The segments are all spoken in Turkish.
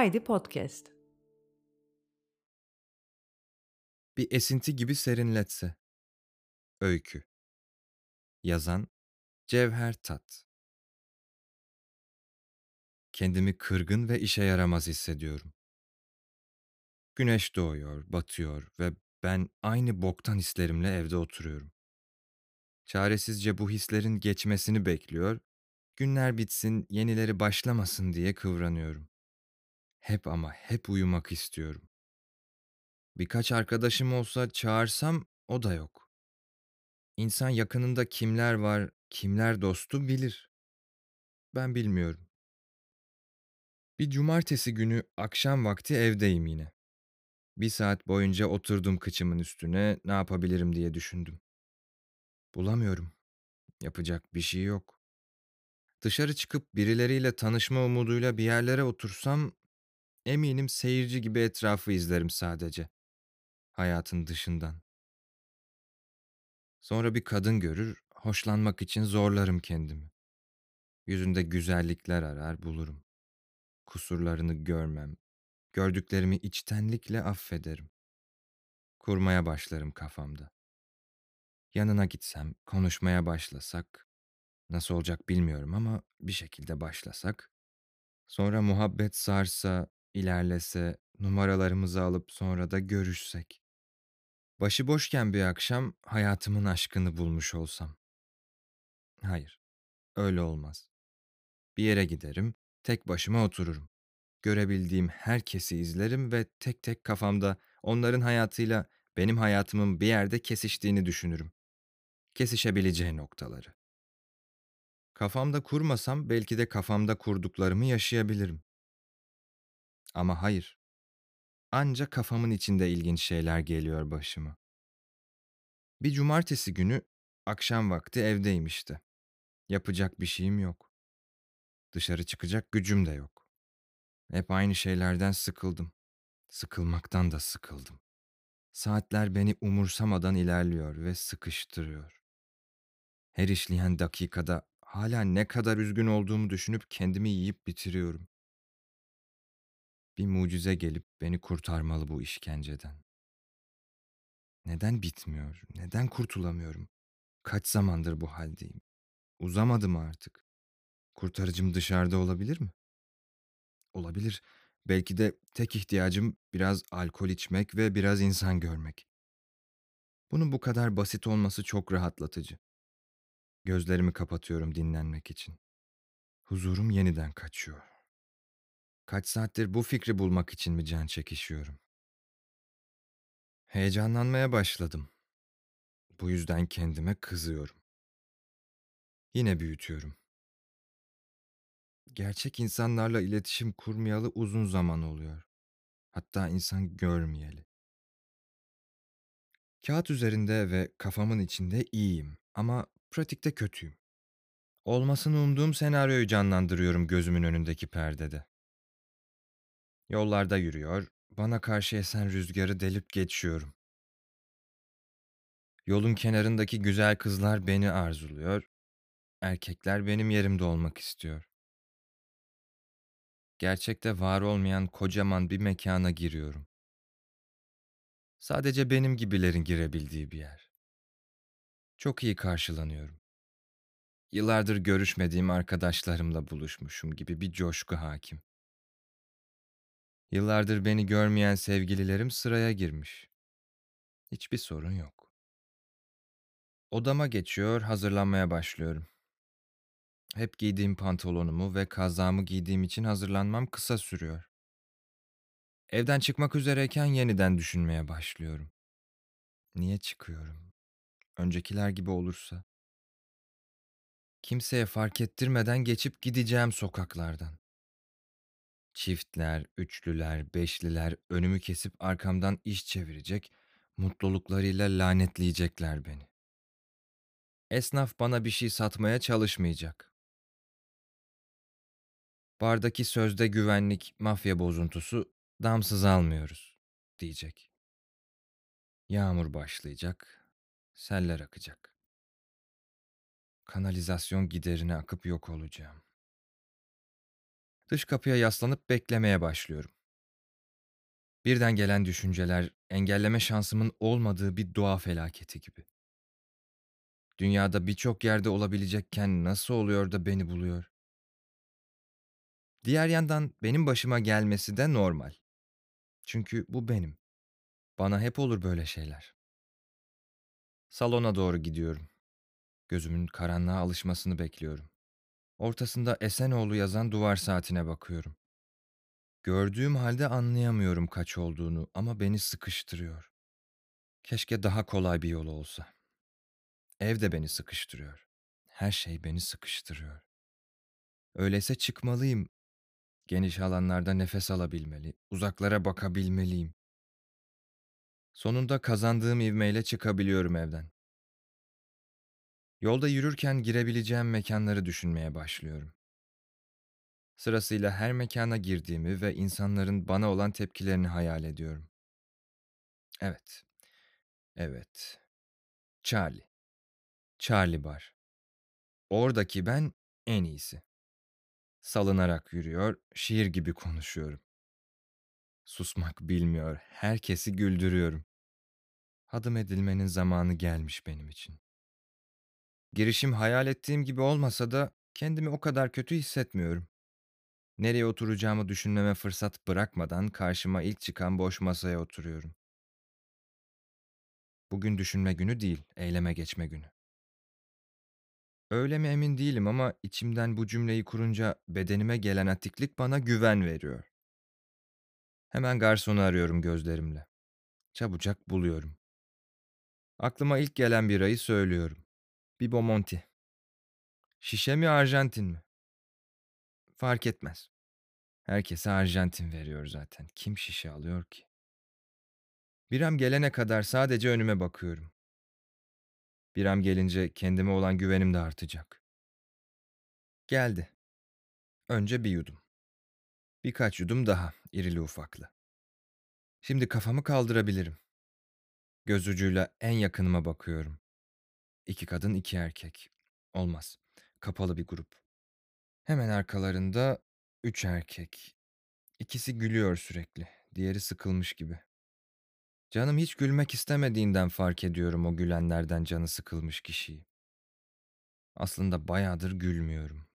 Haydi Podcast. Bir esinti gibi serinletse. Öykü. Yazan Cevher Tat. Kendimi kırgın ve işe yaramaz hissediyorum. Güneş doğuyor, batıyor ve ben aynı boktan hislerimle evde oturuyorum. Çaresizce bu hislerin geçmesini bekliyor, günler bitsin, yenileri başlamasın diye kıvranıyorum. Hep ama hep uyumak istiyorum. Birkaç arkadaşım olsa çağırsam o da yok. İnsan yakınında kimler var, kimler dostu bilir. Ben bilmiyorum. Bir cumartesi günü akşam vakti evdeyim yine. Bir saat boyunca oturdum kıçımın üstüne ne yapabilirim diye düşündüm. Bulamıyorum. Yapacak bir şey yok. Dışarı çıkıp birileriyle tanışma umuduyla bir yerlere otursam eminim seyirci gibi etrafı izlerim sadece. Hayatın dışından. Sonra bir kadın görür, hoşlanmak için zorlarım kendimi. Yüzünde güzellikler arar bulurum. Kusurlarını görmem. Gördüklerimi içtenlikle affederim. Kurmaya başlarım kafamda. Yanına gitsem, konuşmaya başlasak, nasıl olacak bilmiyorum ama bir şekilde başlasak, sonra muhabbet sarsa, ilerlese, numaralarımızı alıp sonra da görüşsek. Başıboşken bir akşam hayatımın aşkını bulmuş olsam. Hayır, öyle olmaz. Bir yere giderim, tek başıma otururum. Görebildiğim herkesi izlerim ve tek tek kafamda onların hayatıyla benim hayatımın bir yerde kesiştiğini düşünürüm. Kesişebileceği noktaları. Kafamda kurmasam belki de kafamda kurduklarımı yaşayabilirim. Ama hayır. Anca kafamın içinde ilginç şeyler geliyor başıma. Bir cumartesi günü akşam vakti evdeyim işte. Yapacak bir şeyim yok. Dışarı çıkacak gücüm de yok. Hep aynı şeylerden sıkıldım. Sıkılmaktan da sıkıldım. Saatler beni umursamadan ilerliyor ve sıkıştırıyor. Her işleyen dakikada hala ne kadar üzgün olduğumu düşünüp kendimi yiyip bitiriyorum. Bir mucize gelip beni kurtarmalı bu işkenceden. Neden bitmiyor? Neden kurtulamıyorum? Kaç zamandır bu haldeyim? Uzamadı mı artık? Kurtarıcım dışarıda olabilir mi? Olabilir. Belki de tek ihtiyacım biraz alkol içmek ve biraz insan görmek. Bunun bu kadar basit olması çok rahatlatıcı. Gözlerimi kapatıyorum dinlenmek için. Huzurum yeniden kaçıyor. Kaç saattir bu fikri bulmak için mi can çekişiyorum? Heyecanlanmaya başladım. Bu yüzden kendime kızıyorum. Yine büyütüyorum. Gerçek insanlarla iletişim kurmayalı uzun zaman oluyor. Hatta insan görmeyeli. Kağıt üzerinde ve kafamın içinde iyiyim ama pratikte kötüyüm. Olmasını umduğum senaryoyu canlandırıyorum gözümün önündeki perdede. Yollarda yürüyor, bana karşı esen rüzgarı delip geçiyorum. Yolun kenarındaki güzel kızlar beni arzuluyor, erkekler benim yerimde olmak istiyor. Gerçekte var olmayan kocaman bir mekana giriyorum. Sadece benim gibilerin girebildiği bir yer. Çok iyi karşılanıyorum. Yıllardır görüşmediğim arkadaşlarımla buluşmuşum gibi bir coşku hakim. Yıllardır beni görmeyen sevgililerim sıraya girmiş. Hiçbir sorun yok. Odama geçiyor, hazırlanmaya başlıyorum. Hep giydiğim pantolonumu ve kazağımı giydiğim için hazırlanmam kısa sürüyor. Evden çıkmak üzereyken yeniden düşünmeye başlıyorum. Niye çıkıyorum? Öncekiler gibi olursa. Kimseye fark ettirmeden geçip gideceğim sokaklardan. Çiftler, üçlüler, beşliler önümü kesip arkamdan iş çevirecek, mutluluklarıyla lanetleyecekler beni. Esnaf bana bir şey satmaya çalışmayacak. Bardaki sözde güvenlik, mafya bozuntusu damsız almıyoruz diyecek. Yağmur başlayacak, seller akacak. Kanalizasyon giderine akıp yok olacağım. Dış kapıya yaslanıp beklemeye başlıyorum. Birden gelen düşünceler engelleme şansımın olmadığı bir doğa felaketi gibi. Dünyada birçok yerde olabilecekken nasıl oluyor da beni buluyor? Diğer yandan benim başıma gelmesi de normal. Çünkü bu benim. Bana hep olur böyle şeyler. Salona doğru gidiyorum. Gözümün karanlığa alışmasını bekliyorum. Ortasında Esenoğlu yazan duvar saatine bakıyorum. Gördüğüm halde anlayamıyorum kaç olduğunu ama beni sıkıştırıyor. Keşke daha kolay bir yol olsa. Ev de beni sıkıştırıyor. Her şey beni sıkıştırıyor. Öyleyse çıkmalıyım. Geniş alanlarda nefes alabilmeli, uzaklara bakabilmeliyim. Sonunda kazandığım ivmeyle çıkabiliyorum evden. Yolda yürürken girebileceğim mekanları düşünmeye başlıyorum. Sırasıyla her mekana girdiğimi ve insanların bana olan tepkilerini hayal ediyorum. Evet. Evet. Charlie. Charlie Bar. Oradaki ben en iyisi. Salınarak yürüyor, şiir gibi konuşuyorum. Susmak bilmiyor, herkesi güldürüyorum. Hadım edilmenin zamanı gelmiş benim için. Girişim hayal ettiğim gibi olmasa da kendimi o kadar kötü hissetmiyorum. Nereye oturacağımı düşünmeme fırsat bırakmadan karşıma ilk çıkan boş masaya oturuyorum. Bugün düşünme günü değil, eyleme geçme günü. Öyle mi emin değilim ama içimden bu cümleyi kurunca bedenime gelen atiklik bana güven veriyor. Hemen garsonu arıyorum gözlerimle. Çabucak buluyorum. Aklıma ilk gelen birayı söylüyorum. Bibo Monti. Şişe mi Arjantin mi? Fark etmez. Herkese Arjantin veriyor zaten. Kim şişe alıyor ki? Biram gelene kadar sadece önüme bakıyorum. Biram gelince kendime olan güvenim de artacak. Geldi. Önce bir yudum. Birkaç yudum daha, irili ufaklı. Şimdi kafamı kaldırabilirim. Göz ucuyla en yakınıma bakıyorum. İki kadın, iki erkek. Olmaz. Kapalı bir grup. Hemen arkalarında üç erkek. İkisi gülüyor sürekli. Diğeri sıkılmış gibi. Canım hiç gülmek istemediğinden fark ediyorum o gülenlerden canı sıkılmış kişiyi. Aslında bayağıdır gülmüyorum.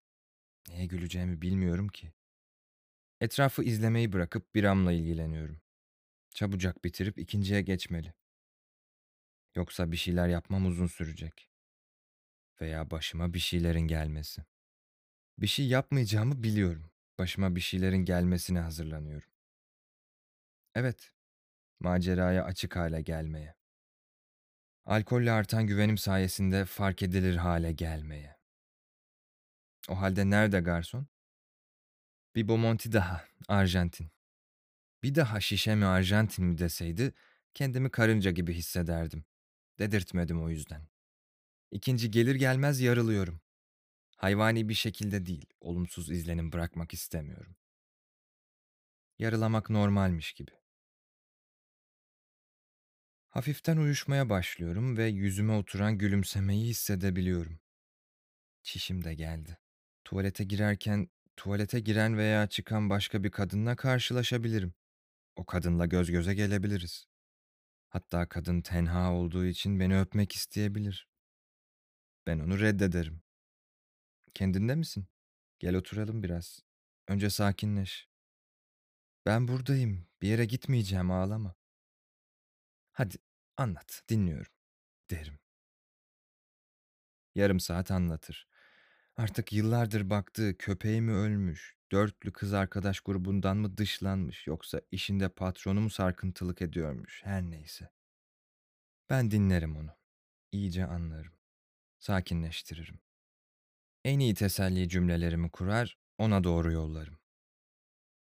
Neye güleceğimi bilmiyorum ki. Etrafı izlemeyi bırakıp biramla ilgileniyorum. Çabucak bitirip ikinciye geçmeli. Yoksa bir şeyler yapmam uzun sürecek. Veya başıma bir şeylerin gelmesi. Bir şey yapmayacağımı biliyorum. Başıma bir şeylerin gelmesine hazırlanıyorum. Evet, maceraya açık hale gelmeye. Alkolle artan güvenim sayesinde fark edilir hale gelmeye. O halde nerede garson? Bir Bomonti daha, Arjantin. Bir daha şişe mi Arjantin mi deseydi kendimi karınca gibi hissederdim. Dedirtmedim o yüzden. İkinci gelir gelmez yarılıyorum. Hayvani bir şekilde değil, olumsuz izlenim bırakmak istemiyorum. Yarılamak normalmiş gibi. Hafiften uyuşmaya başlıyorum ve yüzüme oturan gülümsemeyi hissedebiliyorum. Çişim de geldi. Tuvalete girerken tuvalete giren veya çıkan başka bir kadınla karşılaşabilirim. O kadınla göz göze gelebiliriz. Hatta kadın tenha olduğu için beni öpmek isteyebilir. Ben onu reddederim. Kendinde misin? Gel oturalım biraz. Önce sakinleş. Ben buradayım. Bir yere gitmeyeceğim ağlama. Hadi anlat, dinliyorum derim. Yarım saat anlatır. Artık yıllardır baktığı köpeği mi ölmüş, dörtlü kız arkadaş grubundan mı dışlanmış yoksa işinde patronu mu sarkıntılık ediyormuş her neyse. Ben dinlerim onu. İyice anlarım. Sakinleştiririm. En iyi teselli cümlelerimi kurar, ona doğru yollarım.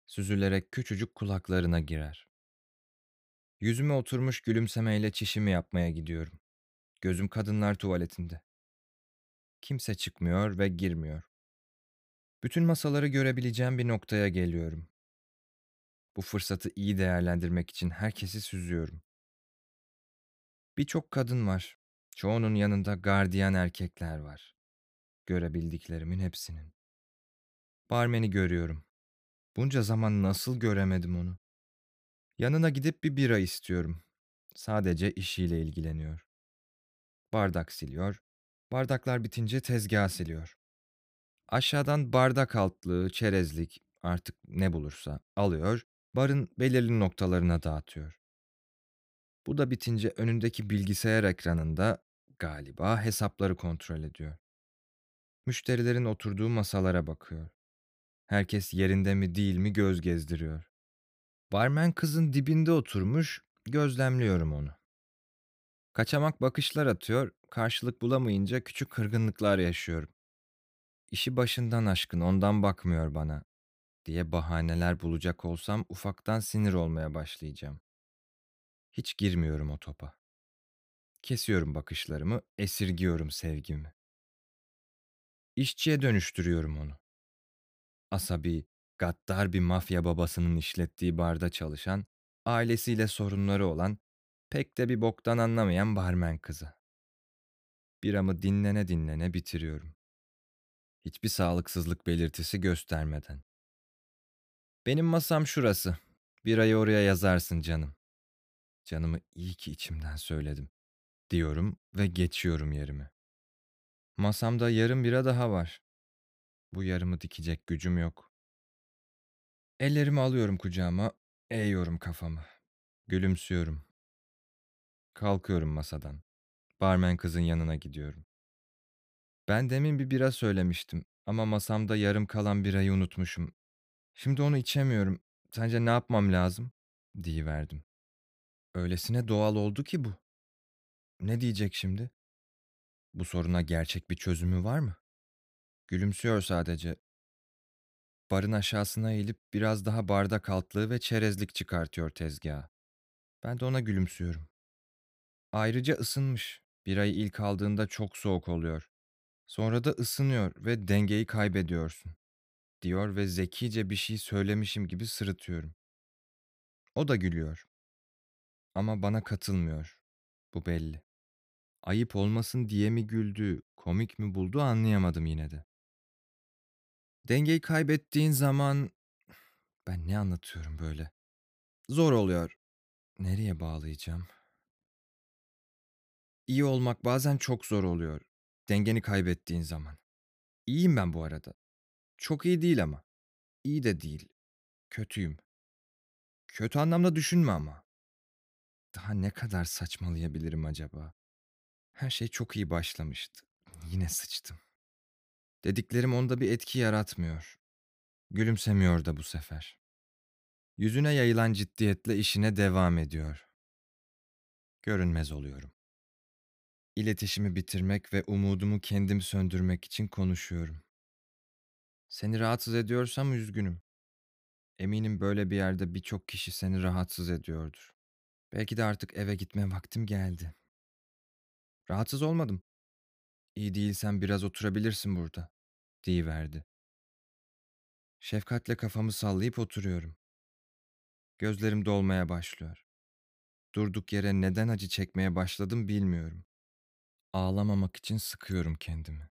Süzülerek küçücük kulaklarına girer. Yüzüme oturmuş gülümsemeyle çişimi yapmaya gidiyorum. Gözüm kadınlar tuvaletinde. Kimse çıkmıyor ve girmiyor. Bütün masaları görebileceğim bir noktaya geliyorum. Bu fırsatı iyi değerlendirmek için herkesi süzüyorum. Birçok kadın var. Çoğunun yanında gardiyan erkekler var. Görebildiklerimin hepsinin. Barmeni görüyorum. Bunca zaman nasıl göremedim onu? Yanına gidip bir bira istiyorum. Sadece işiyle ilgileniyor. Bardak siliyor. Bardaklar bitince tezgah siliyor. Aşağıdan bardak altlığı, çerezlik, artık ne bulursa alıyor, barın belirli noktalarına dağıtıyor. Bu da bitince önündeki bilgisayar ekranında galiba hesapları kontrol ediyor. Müşterilerin oturduğu masalara bakıyor. Herkes yerinde mi değil mi göz gezdiriyor. Barmen kızın dibinde oturmuş, gözlemliyorum onu. Kaçamak bakışlar atıyor, karşılık bulamayınca küçük kırgınlıklar yaşıyorum. İşi başından aşkın, ondan bakmıyor bana diye bahaneler bulacak olsam ufaktan sinir olmaya başlayacağım. Hiç girmiyorum o topa. Kesiyorum bakışlarımı, esirgiyorum sevgimi. İşçiye dönüştürüyorum onu. Asabi, gaddar bir mafya babasının işlettiği barda çalışan, ailesiyle sorunları olan, pek de bir boktan anlamayan barmen kızı. Biramı dinlene dinlene bitiriyorum. Hiçbir sağlıksızlık belirtisi göstermeden. Benim masam şurası. Birayı oraya yazarsın canım. Canımı iyi ki içimden söyledim. Diyorum ve geçiyorum yerime. Masamda yarım bira daha var. Bu yarımı dikecek gücüm yok. Ellerimi alıyorum kucağıma, eğiyorum kafamı. Gülümsüyorum. Kalkıyorum masadan. Barmen kızın yanına gidiyorum. Ben demin bir bira söylemiştim ama masamda yarım kalan birayı unutmuşum. Şimdi onu içemiyorum. Sence ne yapmam lazım? Diyiverdim. Öylesine doğal oldu ki bu. Ne diyecek şimdi? Bu soruna gerçek bir çözümü var mı? Gülümsüyor sadece. Barın aşağısına eğilip biraz daha bardak altlığı ve çerezlik çıkartıyor tezgaha. Ben de ona gülümsüyorum. Ayrıca ısınmış. Birayı ilk aldığında çok soğuk oluyor. Sonra da ısınıyor ve dengeyi kaybediyorsun. Diyor ve zekice bir şey söylemişim gibi sırıtıyorum. O da gülüyor. Ama bana katılmıyor. Bu belli. Ayıp olmasın diye mi güldü, komik mi buldu anlayamadım yine de. Dengeyi kaybettiğin zaman... Ben ne anlatıyorum böyle? Zor oluyor. Nereye bağlayacağım? İyi olmak bazen çok zor oluyor. Dengeni kaybettiğin zaman. İyiyim ben bu arada. Çok iyi değil ama. İyi de değil. Kötüyüm. Kötü anlamda düşünme ama. Daha ne kadar saçmalayabilirim acaba? Her şey çok iyi başlamıştı. Yine sıçtım. Dediklerim onda bir etki yaratmıyor. Gülümsemiyor da bu sefer. Yüzüne yayılan ciddiyetle işine devam ediyor. Görünmez oluyorum. İletişimi bitirmek ve umudumu kendim söndürmek için konuşuyorum. Seni rahatsız ediyorsam üzgünüm. Eminim böyle bir yerde birçok kişi seni rahatsız ediyordur. Belki de artık eve gitme vaktim geldi. Rahatsız olmadım. İyi değilsen biraz oturabilirsin burada, deyiverdi. Şefkatle kafamı sallayıp oturuyorum. Gözlerim dolmaya başlıyor. Durduk yere neden acı çekmeye başladım bilmiyorum. Ağlamamak için sıkıyorum kendimi.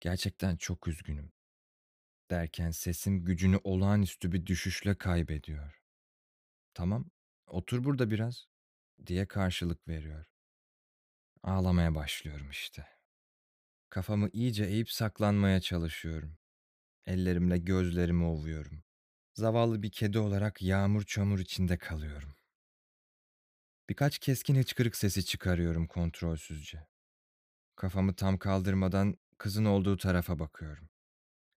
Gerçekten çok üzgünüm. Derken sesim gücünü olağanüstü bir düşüşle kaybediyor. Tamam, otur burada biraz diye karşılık veriyor. Ağlamaya başlıyorum işte. Kafamı iyice eğip saklanmaya çalışıyorum. Ellerimle gözlerimi ovuyorum. Zavallı bir kedi olarak yağmur çamur içinde kalıyorum. Birkaç keskin hıçkırık sesi çıkarıyorum kontrolsüzce. Kafamı tam kaldırmadan kızın olduğu tarafa bakıyorum.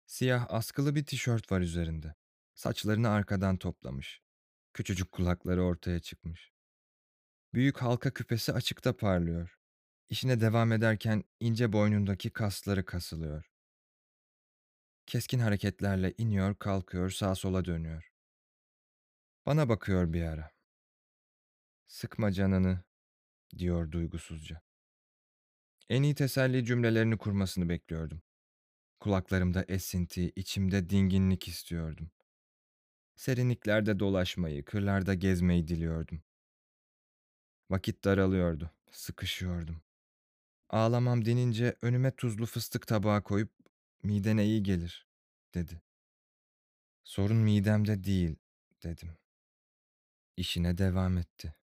Siyah askılı bir tişört var üzerinde. Saçlarını arkadan toplamış. Küçücük kulakları ortaya çıkmış. Büyük halka küpesi açıkta parlıyor. İşine devam ederken ince boynundaki kasları kasılıyor. Keskin hareketlerle iniyor, kalkıyor, sağa sola dönüyor. Bana bakıyor bir ara. Sıkma canını, diyor duygusuzca. En iyi teselli cümlelerini kurmasını bekliyordum. Kulaklarımda esinti, içimde dinginlik istiyordum. Serinliklerde dolaşmayı, kırlarda gezmeyi diliyordum. Vakit daralıyordu, sıkışıyordum. Ağlamam denince önüme tuzlu fıstık tabağı koyup midene iyi gelir, dedi. Sorun midemde değil, dedim. İşine devam etti.